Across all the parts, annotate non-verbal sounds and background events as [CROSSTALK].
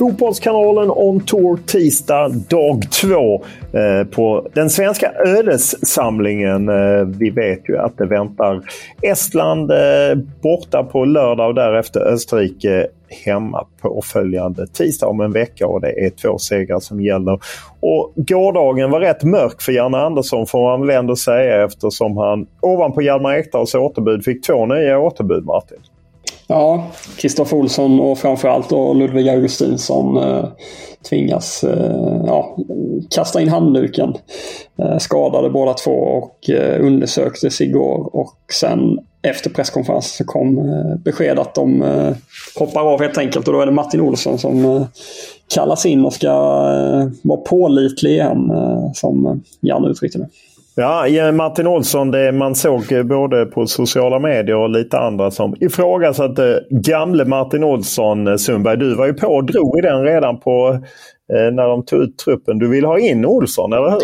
Fotbollskanalen On Tour tisdag dag två eh, på den svenska ödessamlingen. Eh, vi vet ju att det väntar Estland eh, borta på lördag och därefter Österrike hemma på följande tisdag om en vecka och det är två segrar som gäller. Och gårdagen var rätt mörk för Janne Andersson får man väl ändå säga eftersom han ovanpå Hjalmar Ekdals återbud fick två nya återbud Martin. Ja, Kristoffer Olsson och framförallt då Ludvig Augustinsson eh, tvingas eh, ja, kasta in handduken. Eh, skadade båda två och eh, undersöktes igår och sen efter presskonferensen så kom eh, besked att de eh, hoppar av helt enkelt och då är det Martin Olsson som eh, kallas in och ska eh, vara pålitlig igen eh, som Jan uttryckte det. Ja, Martin Olsson, det man såg eh, både på sociala medier och lite andra som ifrågasatte eh, gamle Martin Olsson. Eh, Sundberg, du var ju på och drog i den redan på när de tog ut truppen. Du vill ha in Olsson, eller hur?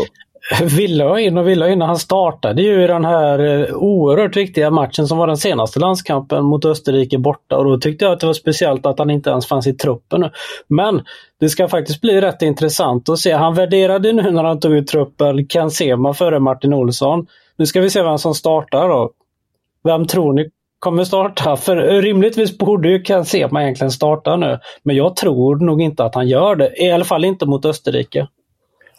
[LAUGHS] ville ha in och ville ha in. Han startade ju i den här eh, oerhört viktiga matchen som var den senaste landskampen mot Österrike borta och då tyckte jag att det var speciellt att han inte ens fanns i truppen. Men det ska faktiskt bli rätt intressant att se. Han värderade nu när han tog ut truppen Ken Sema före Martin Olsson. Nu ska vi se vem som startar då. Vem tror ni kommer starta? För eh, rimligtvis borde ju Ken Sema egentligen starta nu. Men jag tror nog inte att han gör det. I alla fall inte mot Österrike.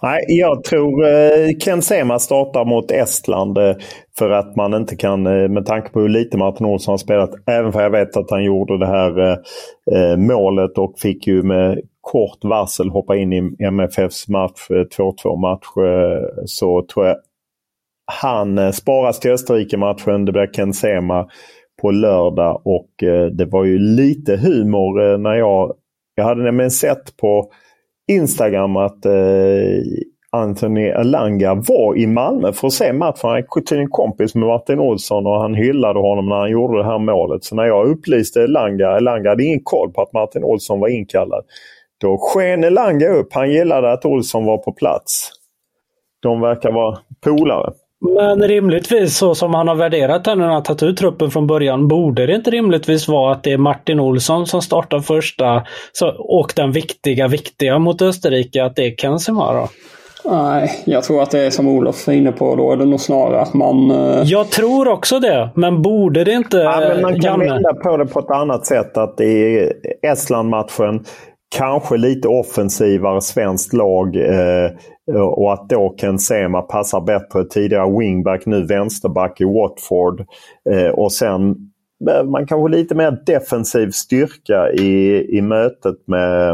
Nej, jag tror eh, Ken Sema startar mot Estland eh, för att man inte kan, eh, med tanke på hur lite Martin Olsson har spelat, även för jag vet att han gjorde det här målet och fick ju med kort varsel hoppa in i MFFs match, 2-2 match, så tror jag han sparas till Österrike-matchen. Det blir Ken Sema på lördag och det var ju lite humor när jag, jag hade nämligen sett på Instagram att eh, Anthony Elanga var i Malmö för att se matchen. Han är tydligen kompis med Martin Olsson och han hyllade honom när han gjorde det här målet. Så när jag upplyste Elanga, Elanga hade ingen koll på att Martin Olsson var inkallad. Då sken Elanga upp. Han gillade att Olsson var på plats. De verkar vara polare. Men rimligtvis så som han har värderat henne när han tagit ut truppen från början, borde det inte rimligtvis vara att det är Martin Olsson som startar första så, och den viktiga, viktiga mot Österrike, att det är Kensima då? Nej, jag tror att det är som Olof är inne på. Då är det nog snarare att man... Uh... Jag tror också det, men borde det inte... Ja, men man kan vända på det på ett annat sätt. Att i Estland-matchen kanske lite offensivare svenskt lag. Eh, och att då Ken Sema passar bättre. Tidigare wingback, nu vänsterback i Watford. Eh, och sen man kanske lite mer defensiv styrka i, i mötet med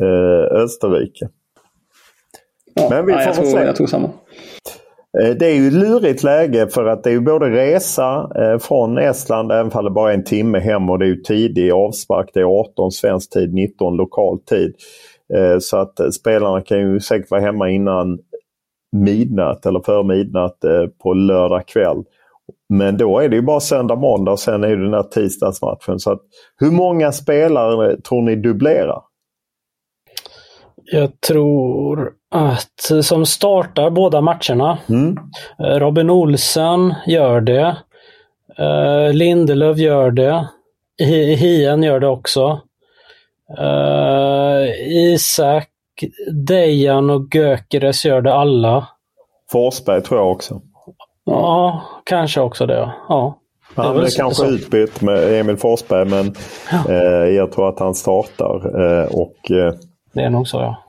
eh, Österrike. Ja, Men vi får jag, tror, se. jag tror samma. Eh, det är ju ett lurigt läge för att det är ju både resa eh, från Estland, även om det bara är en timme hem och det är ju tidig avspark. Det är 18 svensk tid, 19 lokal tid. Eh, så att spelarna kan ju säkert vara hemma innan midnatt eller före midnatt på lördag kväll. Men då är det ju bara söndag, måndag och sen är det den här tisdagsmatchen. Så att, hur många spelare tror ni dubblerar? Jag tror att som startar båda matcherna. Mm. Eh, Robin Olsen gör det. Uh, Lindelöf gör det. Hien gör det också. Uh, Isak, Dejan och Gökeres gör det alla. Forsberg tror jag också. Ja, kanske också det. Ja. Han är kanske så. utbytt med Emil Forsberg men ja. eh, jag tror att han startar. Eh, och, eh, det är nog så ja.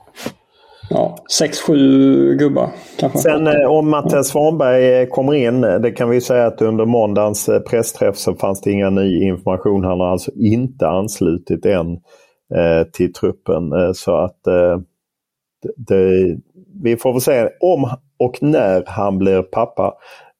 Ja, sex, sju gubbar kanske. Sen eh, om Mattias Svanberg eh, kommer in, det kan vi säga att under måndagens eh, pressträff så fanns det inga ny information. Han har alltså inte anslutit än eh, till truppen. så att eh, det, vi får väl se om och när han blir pappa.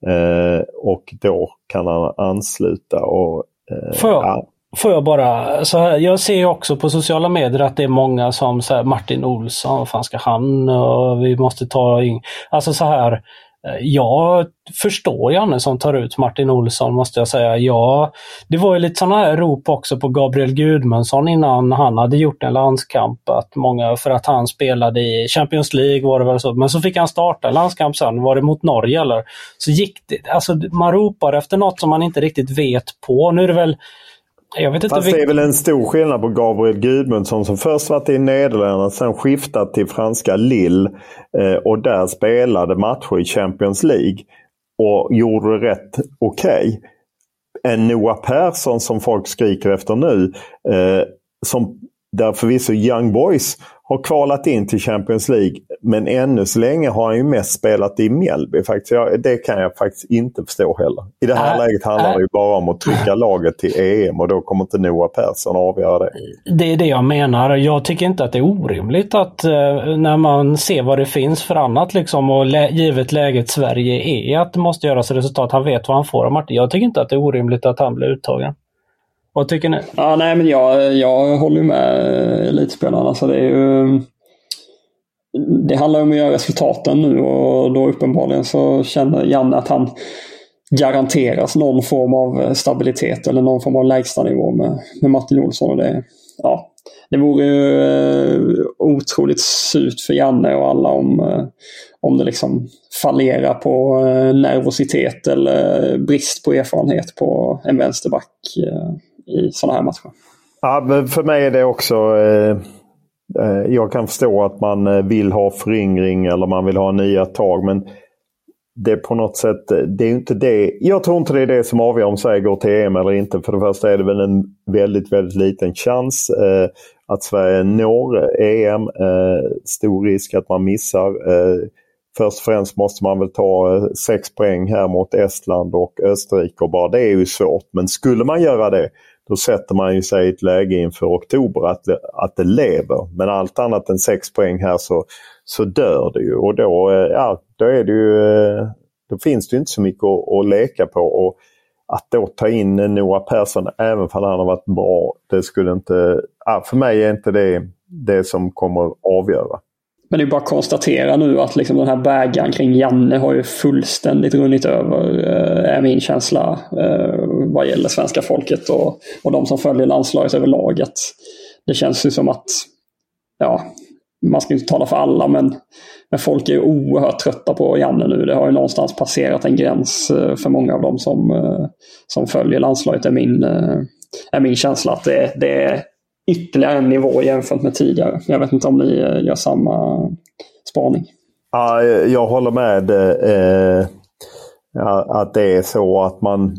Eh, och då kan han ansluta. Och, eh, jag, ja får jag bara, så här, jag ser också på sociala medier att det är många som säger Martin Olsson, vad fan ska han och vi måste ta in... Alltså så här, eh, jag förstår Janne som tar ut Martin Olsson måste jag säga. Ja, det var ju lite sådana här rop också på Gabriel Gudmundsson innan han hade gjort en landskamp. Att många, för att han spelade i Champions League var det väl så. Men så fick han starta en landskamp sen. Var det mot Norge eller? Så gick det. Alltså man ropar efter något som man inte riktigt vet på. Nu är det väl jag vet inte Fast det är väl en stor skillnad på Gabriel Gudmundsson som först varit i Nederländerna, sen skiftat till franska Lille eh, och där spelade matcher i Champions League och gjorde det rätt okej. Okay. En Noah Persson som folk skriker efter nu, eh, som där förvisso Young Boys har kvalat in till Champions League. Men ännu så länge har han ju mest spelat i Mjällby. Faktiskt. det kan jag faktiskt inte förstå heller. I det här äh, läget handlar äh. det ju bara om att trycka laget till EM och då kommer inte Noah Persson avgöra det. Det är det jag menar. Jag tycker inte att det är orimligt att eh, när man ser vad det finns för annat liksom och lä givet läget Sverige är att det måste göras resultat. Han vet vad han får av Martin. Jag tycker inte att det är orimligt att han blir uttagen. Vad tycker ni? Ja, nej, men jag, jag håller med eh, elitspelarna. Så alltså, det, är ju, det handlar om att göra resultaten nu och då uppenbarligen så känner Janne att han garanteras någon form av eh, stabilitet eller någon form av lägstanivå med, med Martin Olsson. Och det, ja, det vore ju eh, otroligt surt för Janne och alla om, eh, om det liksom fallerar på eh, nervositet eller eh, brist på erfarenhet på en vänsterback i sådana här matcher. Ja, men för mig är det också... Eh, eh jag kan förstå att man eh, vill ha föryngring eller man vill ha nya tag. Men det är på något sätt, eh, det är inte det. Jag tror inte det är det som avgör om Sverige går till EM eller inte. För det första är det väl en väldigt, väldigt liten chans eh, att Sverige når EM. Eh, stor risk att man missar. Eh, först och främst måste man väl ta sex poäng här mot Estland och Österrike och bara det är ju svårt. Men skulle man göra det då sätter man ju sig i ett läge inför oktober att, att det lever. Men allt annat än 6 poäng här så, så dör det ju och då, eh, ja, då, är det ju, eh, då finns det inte så mycket att, att leka på. Och att då ta in Noah Persson, även om han har varit bra, det skulle inte... För mig är inte det det som kommer avgöra. Men det är bara att konstatera nu att liksom den här bägaren kring Janne har ju fullständigt runnit över, eh, är min känsla, eh, vad gäller svenska folket och, och de som följer landslaget överlag. Det känns ju som att, ja, man ska inte tala för alla, men, men folk är oerhört trötta på Janne nu. Det har ju någonstans passerat en gräns eh, för många av dem som, som följer landslaget, är min, är min känsla. att det, det ytterligare en nivå jämfört med tidigare. Jag vet inte om ni eh, gör samma spaning. Ja, eh, jag håller med. Eh, eh att det är så att man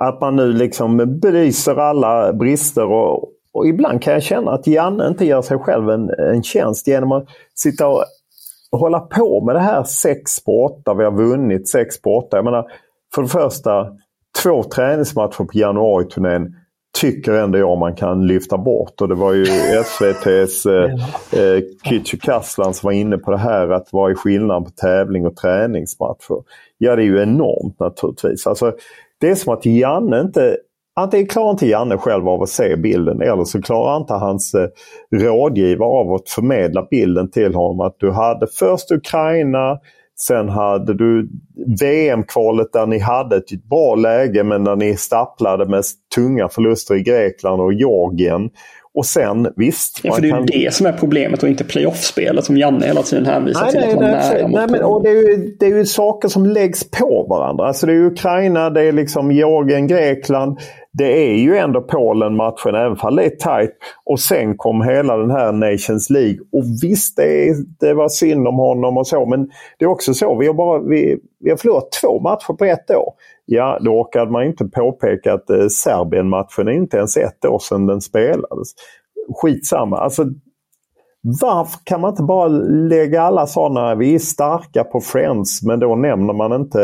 att man nu liksom belyser alla brister och, och ibland kan jag känna att Janne inte gör sig själv en, en tjänst genom att sitta och hålla på med det här 6 på 8. Vi har vunnit 6 på 8. Jag menar, för det första, två träningsmatcher på januariturnén tycker ändå jag man kan lyfta bort. Och det var ju [LAUGHS] SVTs eh, eh, Kücükaslan som var inne på det här att vad är skillnaden på tävling och träningsmatcher? Ja det är ju enormt naturligtvis. Alltså, det är som att Janne inte Antingen klarar inte Janne själv av att se bilden eller så klarar inte hans eh, rådgivare av att förmedla bilden till honom. Att du hade först Ukraina, sen hade du VM-kvalet där ni hade ett bra läge men där ni stapplade med tunga förluster i Grekland och Georgien. Och sen visst. Ja, för det är ju kan... det som är problemet och inte playoff-spelet som Janne hela tiden hänvisar nej, till. Nej, att nej, nej, men, och det, är ju, det är ju saker som läggs på varandra. Alltså det är Ukraina, det är liksom Georgien, Grekland. Det är ju ändå Polen-matchen, även om det är tajt. Och sen kom hela den här Nations League. Och visst, det, är, det var synd om honom och så, men det är också så. Vi har, bara, vi, vi har förlorat två matcher på ett år. Ja, då orkade man inte påpeka att eh, Serbien-matchen är inte ens ett år sedan den spelades. Skitsamma. Alltså, varför kan man inte bara lägga alla sådana, vi är starka på Friends, men då nämner man inte,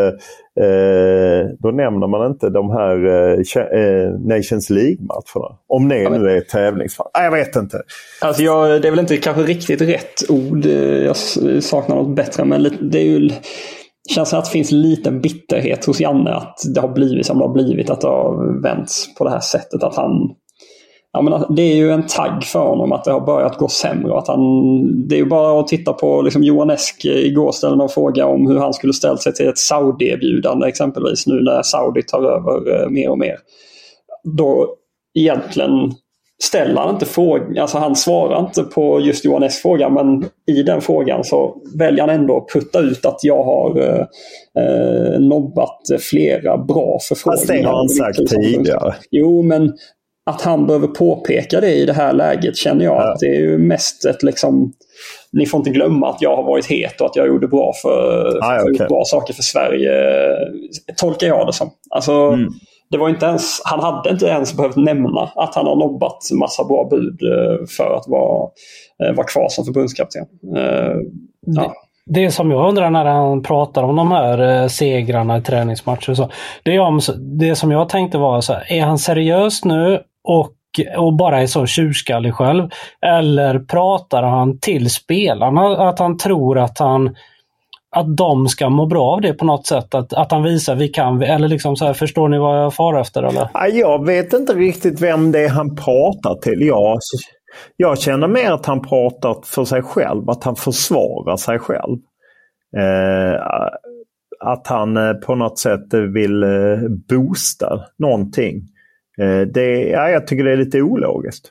eh, då nämner man inte de här eh, eh Nations League-matcherna. Om det nu är tävlingsfall. Jag vet inte. Alltså jag, det är väl inte kanske riktigt rätt ord. Jag saknar något bättre, men det är ju känns som att det finns en liten bitterhet hos Janne att det har blivit som det har blivit. Att det har vänts på det här sättet. Att han, ja, men det är ju en tagg för honom att det har börjat gå sämre. Att han, det är ju bara att titta på liksom Johan Esk igår ställde någon fråga om hur han skulle ställt sig till ett Saudi-erbjudande exempelvis nu när Saudi tar över eh, mer och mer. Då egentligen ställer han inte frågan, alltså han svarar inte på just Johan S fråga men i den frågan så väljer han ändå att putta ut att jag har eh, eh nobbat flera bra förfrågningar. Fast det har han sagt tidigare. Jo men att han behöver påpeka det i det här läget känner jag ja. att det är ju mest ett liksom ni får inte glömma att jag har varit het och att jag gjorde bra, för, ah, okay. bra saker för Sverige. Tolkar jag det som. Alltså, mm det var inte ens, han hade inte ens behövt nämna att han har nobbat massa bra bud eh, för att vara, eh, vara kvar som förbundskapten. Eh, ja. Det som jag undrar när han pratar om de här segrarna i träningsmatcher och så. Det, om, det som jag tänkte var så här, är han seriös nu och, och bara är så tjurskallig själv? Eller pratar han till spelarna att han tror att han att de ska må bra av det på något sätt. Att, att han visar vi kan, eller liksom så här, förstår ni vad jag far efter? Eller? Jag vet inte riktigt vem det är han pratar till. Jag, jag känner mer att han pratar för sig själv, att han försvarar sig själv. Eh, att han eh, på något sätt vill eh, boosta någonting. Eh, det, ja, jag tycker det är lite ologiskt.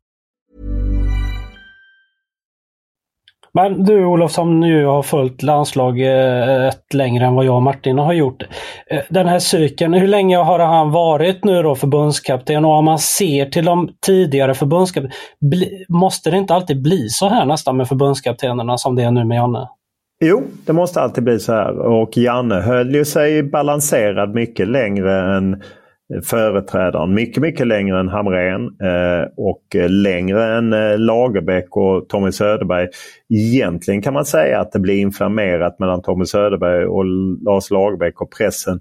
Men du Olof som nu har följt landslaget eh, längre än vad jag och Martin har gjort. Eh, den här cykeln, hur länge har han varit nu då förbundskapten? Och om man ser till de tidigare förbundskaptenerna, måste det inte alltid bli så här nästan med förbundskaptenerna som det är nu med Janne? Jo, det måste alltid bli så här. Och Janne höll ju sig balanserad mycket längre än företrädaren. Mycket, mycket längre än Hamrén eh, och eh, längre än eh, Lagerbäck och Tommy Söderberg. Egentligen kan man säga att det blir inflammerat mellan Tommy Söderberg och Lars Lagerbäck och pressen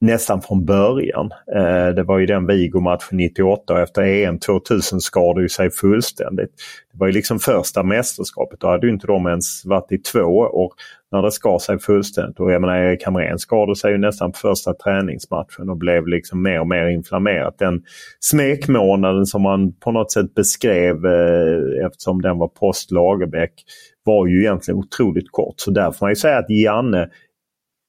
nästan från början. Eh, det var ju den Vigo-matchen 98 och efter EM 2000 skadade ju sig fullständigt. Det var ju liksom första mästerskapet. Då hade ju inte de ens varit i två år när det skar sig fullständigt. Och jag menar Erik Hamrén skadade sig ju nästan på första träningsmatchen och blev liksom mer och mer inflammerat. Den smekmånaden som man på något sätt beskrev eh, eftersom den var post Lagerbäck var ju egentligen otroligt kort. Så där får man ju säga att Janne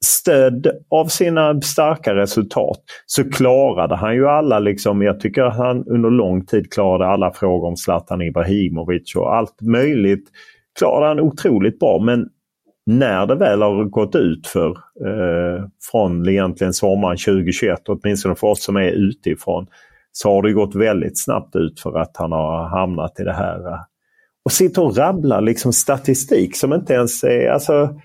stöd av sina starka resultat så klarade han ju alla, liksom, jag tycker att han under lång tid klarade alla frågor om Zlatan Ibrahimovic och allt möjligt klarade han otroligt bra. Men när det väl har gått ut för eh, från egentligen sommaren 2021, åtminstone för oss som är utifrån, så har det gått väldigt snabbt ut för att han har hamnat i det här. Eh. Och sitter och rabblar liksom statistik som inte ens är... Alltså,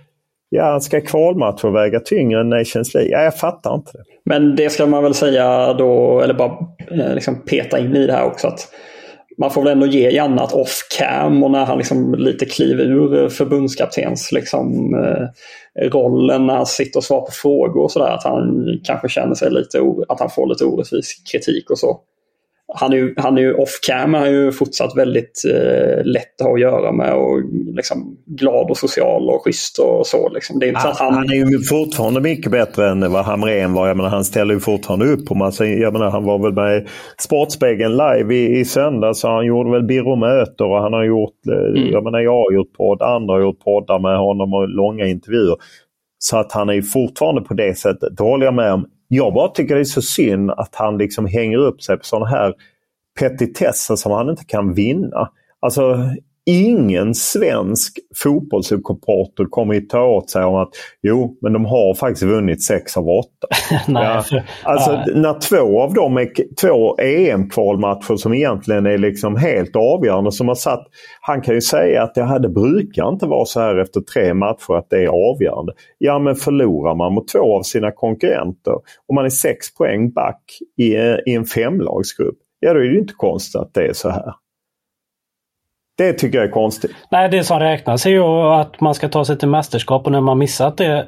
Ja, ska kvalmatcher väga tyngre än Nations League? Ja, jag fattar inte det. Men det ska man väl säga då, eller bara eh, liksom peta in i det här också. att man får väl ändå ge Janne att off cam och när han liksom lite kliver ur förbundskaptens liksom, eh, rollen när han sitter och svarar på frågor och sådär. Att han kanske känner sig lite, att han får lite orättvis kritik och så han är ju, han är ju off-cam, han är ju fortsatt väldigt eh, lätt att ha att göra med och liksom glad och social och schysst och så. Liksom. Det är inte han, så att han... han är ju fortfarande mycket bättre än vad Hamrén var. Jag menar, han ställer ju fortfarande upp på massa... Jag menar, han var väl med i Sportspegeln live i, i söndags. Han gjorde väl Birro och han har gjort... Eh, mm. Jag menar, jag har gjort podd, andra har gjort poddar med honom och långa intervjuer. Så att han är ju fortfarande på det sättet. Det håller jag med om. Jag bara tycker det är så synd att han liksom hänger upp sig på sådana här petitesser som han inte kan vinna. Alltså ingen svensk fotbollssupporter kommer ju ta åt sig om att jo, men de har faktiskt vunnit sex av åtta. [LAUGHS] Nej, ja. alltså nej. när två av dem är två EM-kvalmatcher som egentligen är liksom helt avgörande. Som har satt, han kan ju säga att det här det brukar inte vara så här efter tre matcher att det är avgörande. Ja men förlorar man mot två av sina konkurrenter och man är sex poäng back i, i en femlagsgrupp ja då är det inte konstigt att det är så här. Det tycker jag är konstigt. Nej, det som räknas är ju att man ska ta sig till mästerskap och när man missat det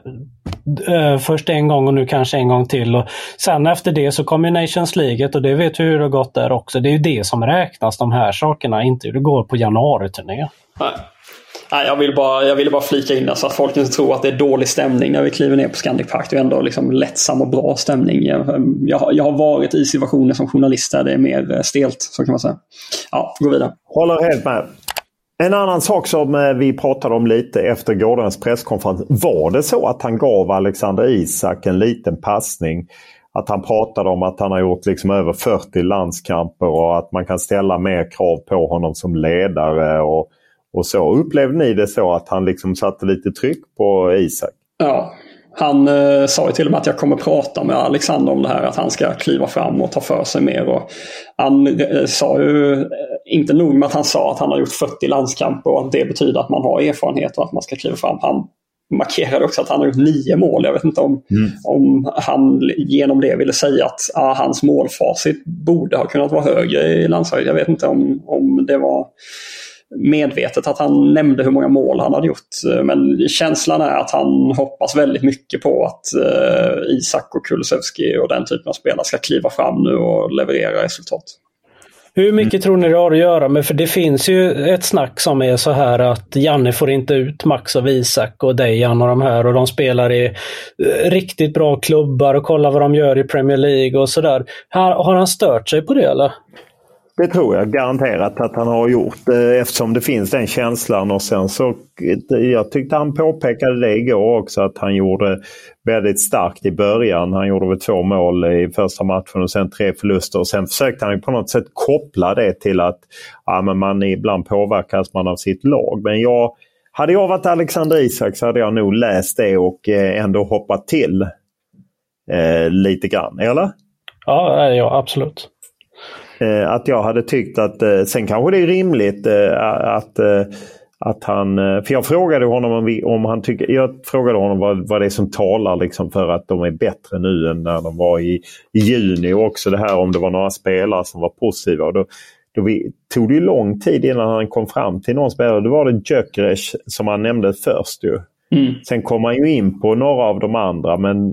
eh, först en gång och nu kanske en gång till. Och sen efter det så kommer Nations League och det vet vi hur det har gått där också. Det är ju det som räknas, de här sakerna, inte hur det går på januariturnén. Nej. Nej, jag, vill bara, jag ville bara flika in så att folk inte tror att det är dålig stämning när vi kliver ner på Scandic Park. Det är ändå liksom lättsam och bra stämning. Jag, jag, jag har varit i situationer som journalist där det är mer eh, stelt, så kan man säga. Ja, gå vidare. Håller helt med. En annan sak som eh, vi pratade om lite efter gårdagens presskonferens. Var det så att han gav Alexander Isak en liten passning? Att han pratade om att han har gjort liksom över 40 landskamper och att man kan ställa mer krav på honom som ledare. och och så. Upplevde ni det så att han liksom satte lite tryck på Isak? Ja, han eh, sa ju till och med att jag kommer prata med Alexander om det här, att han ska kliva fram och ta för sig mer. Och han eh, sa ju, inte nog med att han sa att han har gjort 40 landskamper och att det betyder att man har erfarenhet och att man ska kliva fram. Han markerade också att han har gjort nio mål. Jag vet inte om, mm. om han genom det ville säga att ah, hans målfacit borde ha kunnat vara högre i landslaget. Jag vet inte om, om det var medvetet att han nämnde hur många mål han hade gjort. Men känslan är att han hoppas väldigt mycket på att uh, Isak och Kulusevski och den typen av spelare ska kliva fram nu och leverera resultat. Hur mycket mm. tror ni det har att göra med? För det finns ju ett snack som är så här att Janne får inte ut Max av Isak och Dejan och de här och de spelar i eh, riktigt bra klubbar och kollar vad de gör i Premier League och sådär. Har han stört sig på det eller? Det tror jag garanterat att han har gjort eh, eftersom det finns den känslan. Och sen så, eh, jag tyckte han påpekade det igår också att han gjorde väldigt starkt i början. Han gjorde väl två mål i första matchen och sen tre förluster. Och sen försökte han på något sätt koppla det till att ja, men man ibland påverkas man av sitt lag. Men jag, hade jag varit Alexander Isak så hade jag nog läst det och eh, ändå hoppat till eh, lite grann. Eller? Ja, ja absolut. Eh, att jag hade tyckt att, eh, sen kanske det är rimligt eh, att att han, för jag frågade honom om, vi, om han tycker, jag frågade honom vad, vad det är som talar liksom för att de är bättre nu än när de var i, i juni. Och också det här om det var några spelare som var positiva. Och då, då vi, tog det lång tid innan han kom fram till någon spelare. Då var det Gyökeres som han nämnde först. Ju. Mm. Sen kom han ju in på några av de andra men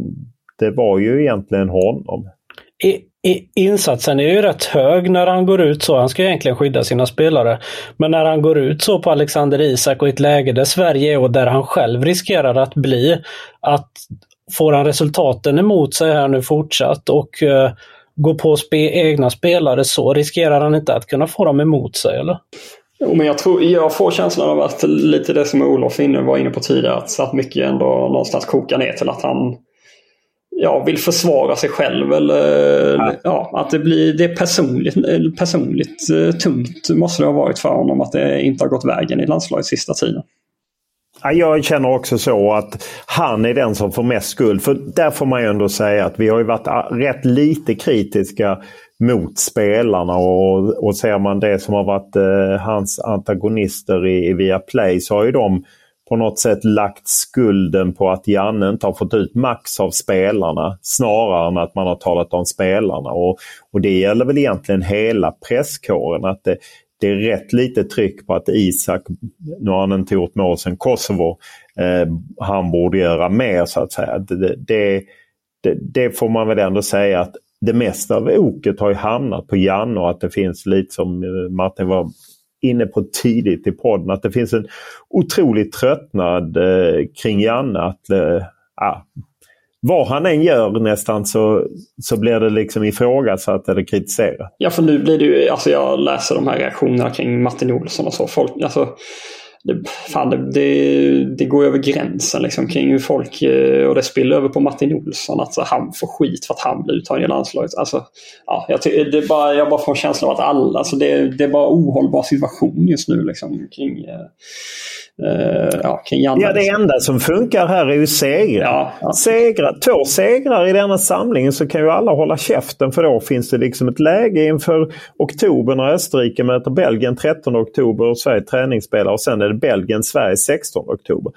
det var ju egentligen honom. Insatsen är ju rätt hög när han går ut så. Han ska egentligen skydda sina spelare. Men när han går ut så på Alexander Isak och i ett läge där Sverige är och där han själv riskerar att bli, att får han resultaten emot sig här nu fortsatt och uh, går på spe egna spelare så riskerar han inte att kunna få dem emot sig, eller? Jo, men jag, tror, jag får känslan av att lite det som Olof inne var inne på tidigare, att, att mycket ändå någonstans kokar ner till att han ja, vill försvara sig själv. Eller, ja. ja att det, blir, det är personligt, personligt eh, tungt måste det ha varit för honom att det inte har gått vägen i landslaget sista tiden. Jag känner också så att han är den som får mest skuld. För där får man ju ändå säga att vi har ju varit rätt lite kritiska mot spelarna. Och, och ser man det som har varit eh, hans antagonister i, i Viaplay så har ju de på något sätt lagt skulden på att Janne inte har fått ut max av spelarna snarare än att man har talat om spelarna. Och, och det gäller väl egentligen hela presskåren. att det, det är rätt lite tryck på att Isak, nu har han inte gjort mål sedan Kosovo, eh, han borde göra mer så att säga. Det, det, det, det, får man väl ändå säga att det mesta av oket har ju hamnat på Janne och att det finns lite som eh, Martin var inne på tidigt i podden, att det finns en otrolig tröttnad eh, kring Janne. Att, eh, ah, vad han än gör nästan så, så blir det liksom ifrågasatt eller kritiserat. Ja, för nu blir det ju, alltså jag läser de här reaktionerna kring Martin Olsson och så. Folk, alltså, det, fan, det, det, det, går över gränsen liksom kring hur folk, eh, och det spiller över på Martin Olsson, att han får skit för att han blir uttagen i landslaget. Alltså, ja, jag, det bara, jag bara får en känsla av att alla, alltså det, det är bara ohållbar situation just nu liksom, kring, eh, Uh, ja, kring Janne. Ja, det enda som funkar här är ju segrar. Ja, ja. segrar. Två segrar i denna samling så kan ju alla hålla käften för då finns det liksom ett läge inför oktober när Österrike möter Belgien 13 oktober och Sverige träningsspelar och sen är Belgien-Sverige 16 oktober.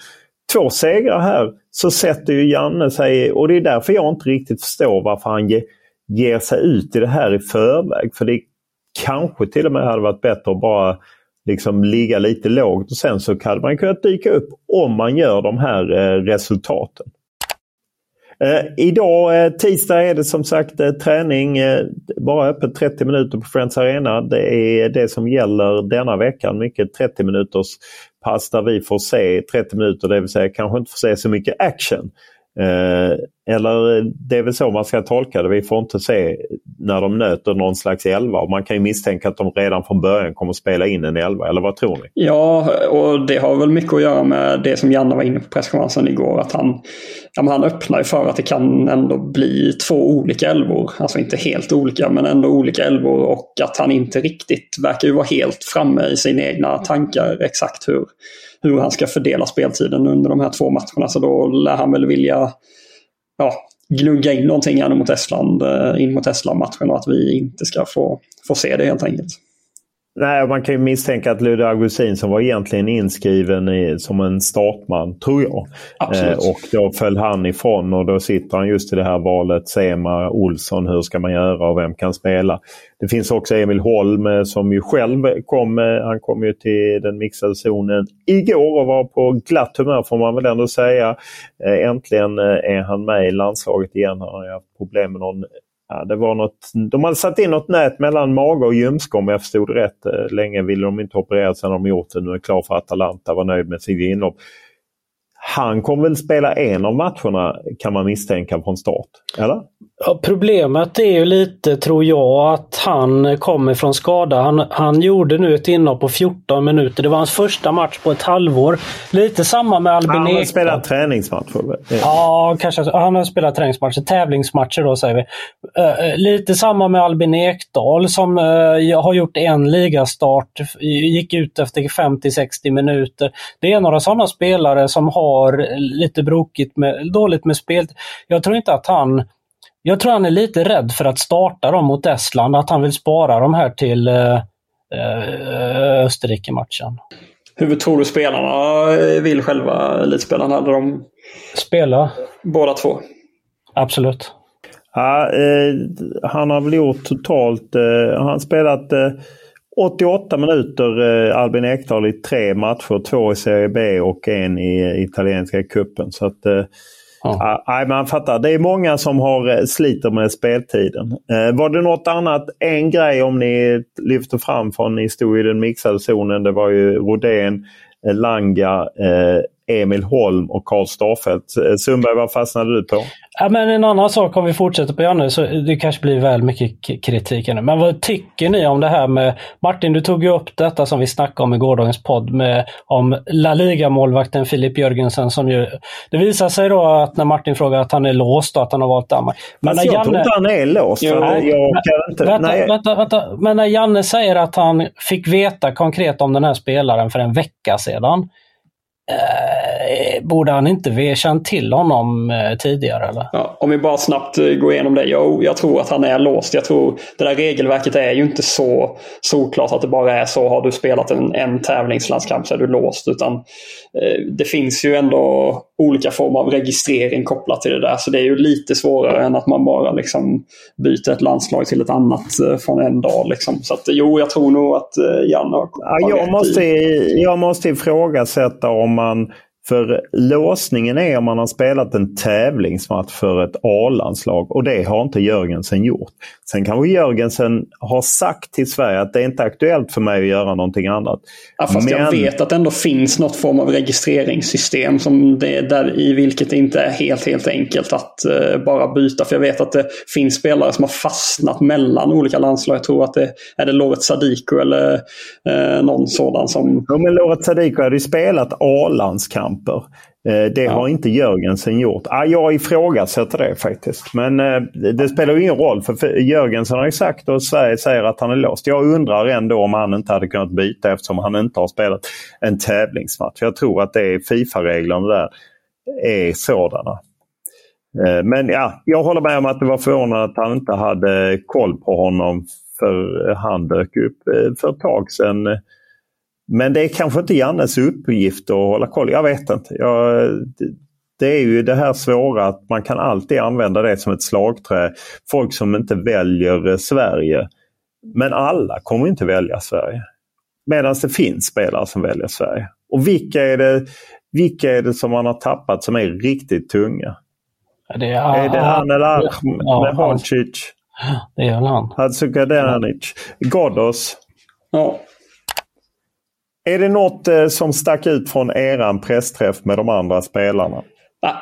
Två segrar här så sätter ju Janne sig, och det är därför jag inte riktigt förstår varför han ge, ger sig ut i det här i förväg. För det kanske till och med hade varit bättre att bara liksom ligga lite lågt och sen så hade man kunnat dyka upp om man gör de här eh, resultaten. Eh, idag, eh, tisdag, är det som sagt eh, träning. Eh, bara öppet 30 minuter på Friends Arena. Det är det som gäller denna veckan. Mycket 30 minuters pass där vi får se 30 minuter, det vill säga kanske inte får se så mycket action. Eh, eller eh, det är väl så man ska tolka det. Vi får inte se när de nöter någon slags elva. Man kan ju misstänka att de redan från början kommer spela in en elva. Eller vad tror ni? Ja, och det har väl mycket att göra med det som Janne var inne på presskonferensen igår. Att han, ja, han öppnar för att det kan ändå bli två olika elvor. Alltså inte helt olika, men ändå olika elvor. Och att han inte riktigt verkar ju vara helt framme i sina egna tankar exakt hur hur han ska fördela speltiden under de här två matcherna. Så då lär han väl vilja ja, gnugga in någonting mot Estland, eh, in mot Estland-matchen och att vi inte ska få, få se det helt enkelt. Nej, man kan ju misstänka att Ludde Augustin som var egentligen inskriven i, som en startman, tror jag. Eh, och då föll han ifrån och då sitter han just i det här valet. Sema, Olsson, hur ska man göra och vem kan spela? Det finns också Emil Holm eh, som ju själv kom, eh, han kom ju till den mixade zonen igår och var på glatt humör får man väl ändå säga. Eh, äntligen är han med i landslaget igen. Han har haft problem med någon Ja, det var något, de hade satt in något nät mellan mage och ljumske om jag förstod det rätt. Eh, länge ville de inte operera sen de gjort det. Nu är det klar för Atalanta, var nöjd med sitt inlopp. Han kommer väl spela en av matcherna kan man misstänka från start? Eller? Ja, problemet är ju lite, tror jag, att han kommer från skada. Han, han gjorde nu ett inhopp på 14 minuter. Det var hans första match på ett halvår. Lite samma med Albin Han har spelat träningsmatcher? Ja, kanske. Han har spelat träningsmatcher. Tävlingsmatcher då, säger vi. Uh, lite samma med Albin Ekdal som uh, har gjort en ligastart. Gick ut efter 50-60 minuter. Det är några sådana spelare som har lite brokigt med, dåligt med spel. Jag tror inte att han jag tror han är lite rädd för att starta dem mot Estland, att han vill spara de här till eh, eh Österrike-matchen. Hur tror du spelarna vill själva, elitspelarna? Hade de... Spela. Båda två? Absolut. Ja, eh, han har väl gjort totalt... Eh, han har spelat eh, 88 minuter eh, Albin Ekdal i tre matcher. Två i Serie B och en i italienska cupen. Så att, eh, ja. ja, man fattar. Det är många som har eh, sliter med speltiden. Eh, var det något annat? En grej om ni lyfter fram från ni stod i den mixade zonen. Det var ju Rodén, eh, Langa, eh, Emil Holm och Karl Starfelt. Eh, Sundberg, vad fastnade du på? Ja, men en annan sak om vi fortsätter på Janne, så det kanske blir väl mycket kritik nu. Men vad tycker ni om det här med... Martin, du tog ju upp detta som vi snackade om i gårdagens podd med, om La Liga-målvakten Filip Jörgensen som ju... Det visar sig då att när Martin frågar att han är låst och att han har valt Danmark. Men alltså, jag Janne... tror inte han är låst. Jo, nej, jag inte... Vänta, nej. Vänta, vänta, Men när Janne säger att han fick veta konkret om den här spelaren för en vecka sedan. Eh, borde han inte känt till honom eh, tidigare? Eller? Ja, om vi bara snabbt eh, går igenom det. Jag, jag tror att han är låst. Jag tror det där regelverket är ju inte så solklart att det bara är så. Har du spelat en, en tävlingslandskamp så är du låst. Utan eh, det finns ju ändå olika former av registrering kopplat till det där. Så det är ju lite svårare än att man bara liksom byter ett landslag till ett annat eh, från en dag. Liksom. Så att, jo, jag tror nog att eh, Jan har, har ja, jag, måste, jag måste ifrågasätta om man för låsningen är om man har spelat en tävlingsmatch för ett A-landslag och det har inte Jörgensen gjort. Sen kanske Jörgensen har sagt till Sverige att det är inte aktuellt för mig att göra någonting annat. Ja, fast Men... jag vet att det ändå finns något form av registreringssystem som det, där, i vilket det inte är helt, helt enkelt att uh, bara byta. För jag vet att det finns spelare som har fastnat mellan olika landslag. Jag tror att det är det Loret Sadiko eller uh, någon sådan som... Ja, men Loret Sadiko hade ju spelat A-landskamper. Eh, det har inte Jörgensen gjort. Jag ifrågasätter det faktiskt. Men eh, det spelar ju ingen roll för Jörgensen har ju sagt och Sverige säger att han är låst. Jag undrar ändå om han inte hade kunnat byta eftersom han inte har spelat en tävlingsmatch. Jag tror att det är Fifa-reglerna där är sådana. Eh, men ja, jag håller med om att det var förvånande att han inte hade koll på honom för han dök upp för ett tag sedan men det är kanske inte Jannes uppgift att hålla koll. Jag vet inte. Jag, det är ju det här svåra att man kan alltid använda det som ett slagträ. Folk som inte väljer Sverige. Men alla kommer inte välja Sverige. Medan det finns spelare som väljer Sverige. Och vilka är det, vilka är det som man har tappat som är riktigt tunga? Det är, är det han eller Ahmed ja, Hancic? Det är väl han. Hadzukadenic. Ghoddos. Ja. Är det något eh, som stack ut från eran pressträff med de andra spelarna?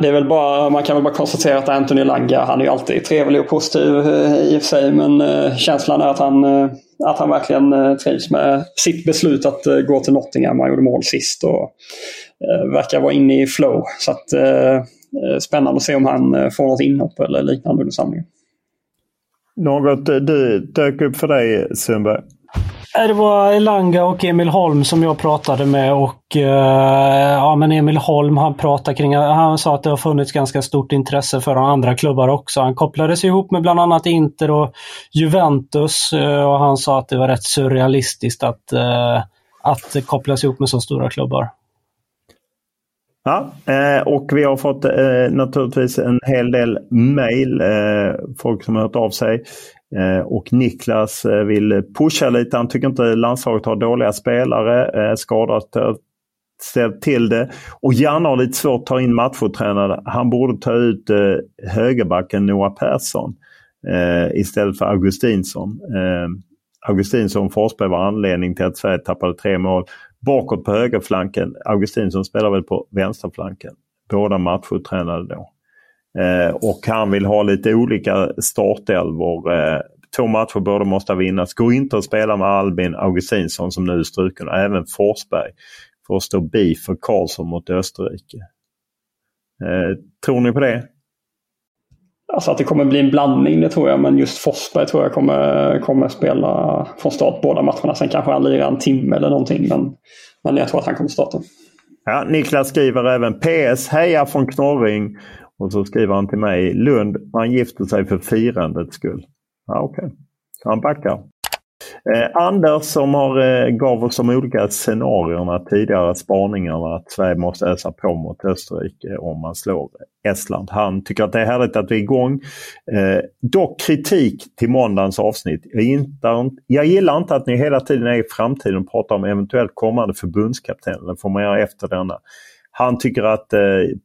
det är väl bara, man kan väl bara konstatera att Anthony Langa, han är ju alltid trevlig och positiv eh, i och för sig. Men eh, känslan är att han, att han verkligen trivs med sitt beslut att gå till Nottingham. Han gjorde mål sist och verkar vara inne i flow. Så att, spännande att se om han får något inhopp eller liknande under samlingen. Något du dök upp för dig Sundberg? Det var Elanga och Emil Holm som jag pratade med och uh, ja men Emil Holm han pratade kring, han sa att det har funnits ganska stort intresse för andra klubbar också. Han kopplades ihop med bland annat Inter och Juventus uh, och han sa att det var rätt surrealistiskt att, uh, att kopplas ihop med så stora klubbar. Ja, och vi har fått naturligtvis en hel del mejl, folk som har hört av sig. Eh, och Niklas eh, vill pusha lite. Han tycker inte landslaget har dåliga spelare. Eh, skadat ställt till det. Och Janne har lite svårt att ta in matchtränare. Han borde ta ut högerbacken Noah Persson istället för Augustinsson. Augustinsson och Forsberg var anledning till att Sverige tappade tre mål. Bakåt på högerflanken. Augustinsson spelar väl på vänsterflanken. Båda matchtränade då. Eh, och han vill ha lite olika startelvor. Eh, två matcher båda måste vinnas. Går inte att spela med Albin Augustinsson som nu är struken och även Forsberg för att stå bi för Karlsson mot Österrike. Eh, tror ni på det? Alltså att det kommer bli en blandning det tror jag. Men just Forsberg tror jag kommer, kommer spela från start båda matcherna. Sen kanske han lirar en timme eller någonting. Men, men jag tror att han kommer starta. Ja, Niklas skriver även PS Heja från Knorring. Och så skriver han till mig, Lund, man gifter sig för firandets skull. Ja, Okej, okay. så han backar. Eh, Anders som har, eh, gav oss de olika scenarierna tidigare, spaningarna att Sverige måste ösa på mot Österrike om man slår Estland. Han tycker att det är härligt att vi är igång. Eh, dock kritik till måndagens avsnitt. Jag, inte, jag gillar inte att ni hela tiden är i framtiden och pratar om eventuellt kommande förbundskapten. Det får man göra efter denna. Han tycker att eh,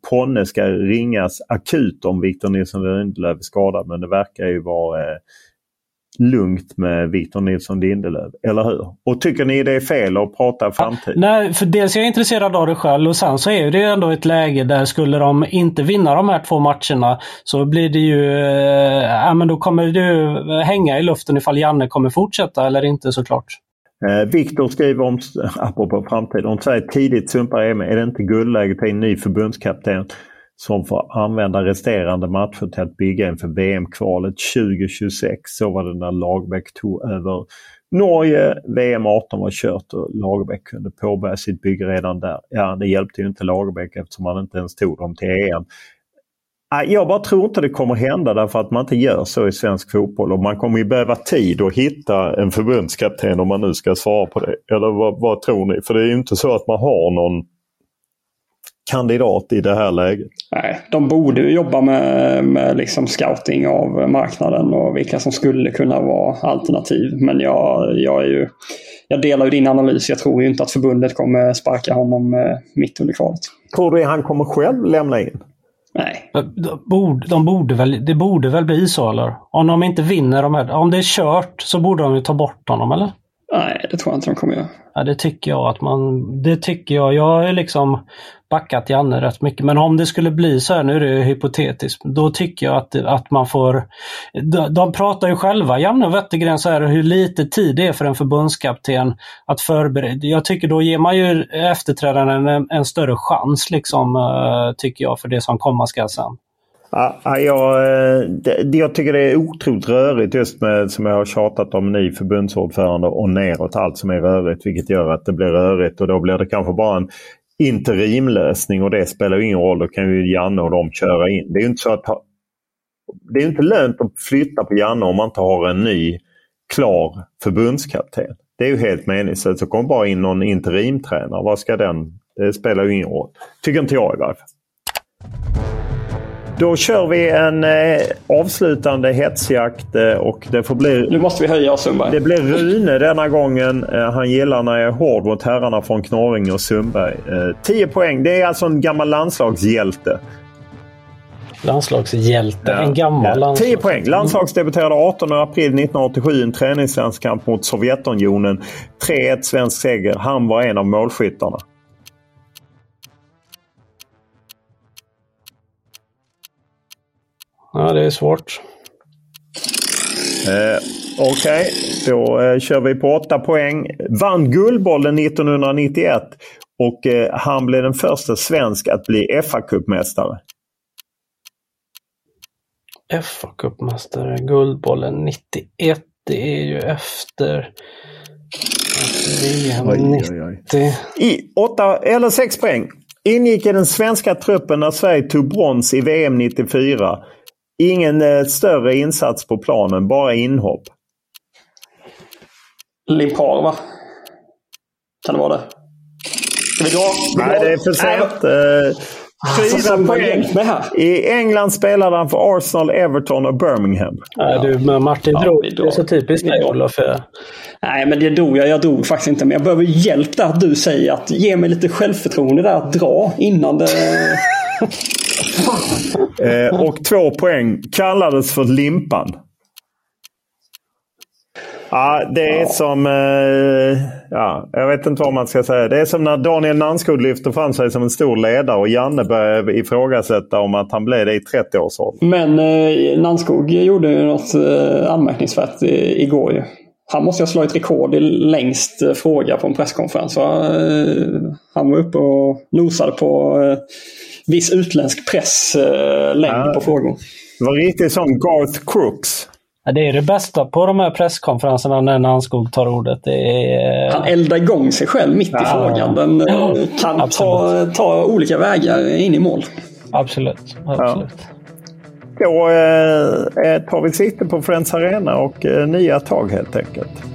Ponne ska ringas akut om Victor Nilsson Lindelöf är skadad men det verkar ju vara eh, lugnt med Victor Nilsson Lindelöf, eller hur? Och tycker ni det är fel att prata framtid? Nej, för dels är jag intresserad av det själv och sen så är det ändå ett läge där skulle de inte vinna de här två matcherna så blir det ju... Eh, ja, men då kommer det ju hänga i luften ifall Janne kommer fortsätta eller inte såklart. Eh, Viktor skriver om, apropå framtiden, om Sverige tidigt sumpar EM är det inte guldläge att ta in ny förbundskapten som får använda resterande matcher till att bygga inför VM-kvalet 2026. Så var det när Lagerbäck tog över Norge. VM 18 var kört och Lagerbäck kunde påbörja sitt bygge redan där. Ja, det hjälpte ju inte Lagerbäck eftersom han inte ens tog dem till EM. Jag bara tror inte det kommer hända därför att man inte gör så i svensk fotboll. Och man kommer ju behöva tid att hitta en förbundskapten om man nu ska svara på det. Eller vad, vad tror ni? För det är ju inte så att man har någon kandidat i det här läget. Nej, de borde ju jobba med, med liksom scouting av marknaden och vilka som skulle kunna vara alternativ. Men jag, jag, är ju, jag delar ju din analys. Jag tror ju inte att förbundet kommer sparka honom eh, mitt under kvalet. Tror du han kommer själv lämna in? Nej. De borde, de borde väl, det borde väl bli så eller? Om de inte vinner de här, om det är kört så borde de ju ta bort honom eller? Nej, det tror jag inte de kommer göra. Ja, det tycker jag att man... Det tycker jag. Jag har liksom backat Janne rätt mycket. Men om det skulle bli så här, nu är det hypotetiskt, då tycker jag att, att man får... De, de pratar ju själva, Janne och Wettergren, så här, hur lite tid det är för en förbundskapten att förbereda. Jag tycker då ger man ju efterträdaren en, en större chans, liksom, uh, tycker jag, för det som komma skall sen. Ja, jag, eh, det, jag tycker det är otroligt rörigt just med, som jag har tjatat om, ny förbundsordförande och neråt allt som är rörigt. Vilket gör att det blir rörigt och då blir det kanske bara en interimlösning och det spelar ingen roll. Då kan ju Janne och de köra in. Det är inte så att det är inte lönt att flytta på Janne om man inte har en ny klar förbundskapten. Det är ju helt meningslöst. Så kommer bara in någon interimtränare. Vad ska den? Det spelar ju ingen roll. Tycker inte jag i varje fall. Då kör vi en eh, avslutande hetsjakt eh, och det får bli... Nu måste vi höja oss Sundberg. Det blir Rune denna gången. Eh, han gillar när jag är hård mot herrarna från Knorring och Sundberg. 10 eh, poäng. Det är alltså en gammal landslagshjälte. Landslagshjälte. Ja. En gammal ja. landslags... 10 poäng. Landslagsdebuterade 18 april 1987 i en träningslandskamp mot Sovjetunionen. 3-1 svensk seger. Han var en av målskyttarna. Ja, det är svårt. Eh, Okej, okay. då eh, kör vi på 8 poäng. Vann Guldbollen 1991 och eh, han blev den första svensk att bli FA-cupmästare. FA-cupmästare, Guldbollen 91. Det är ju efter VM 90. I 8 eller 6 poäng. Ingick i den svenska truppen när Sverige tog brons i VM 94. Ingen eh, större insats på planen, bara inhopp. Limpar va? Kan det vara det? Ska vi dra? Nej, det är för sent. Uh, fyra poäng. I England spelade han för Arsenal, Everton och Birmingham. Ja, du, men Martin ja, drog. Det är så typiskt dig Olof. Nej, men det drog jag. Jag drog faktiskt inte. Men jag behöver hjälp där att du säger att ge mig lite självförtroende där att dra innan det... [LAUGHS] eh, och två poäng kallades för Limpan. Ja, det är ja. som... Eh, ja, jag vet inte vad man ska säga. Det är som när Daniel Nanskog lyfter fram sig som en stor ledare och Janne börjar ifrågasätta om att han blev det i 30 års ålder. Men eh, Nanskog gjorde ju något eh, anmärkningsvärt i, igår ju. Han måste ha slagit rekord i längst eh, fråga på en presskonferens. Va? Eh, han var uppe och nosade på eh, viss utländsk press eh, längd ja, på frågor. Det var riktigt som Garth Crooks. Ja, det är det bästa på de här presskonferenserna när Nanskog tar ordet. Är... Han eldar igång sig själv mitt i ja, frågan. Den ja, kan ta, ta, olika vägar in i mål. Absolut. absolut. Då eh, eh, tar vi sikte på Friends Arena och eh, nya tag helt enkelt.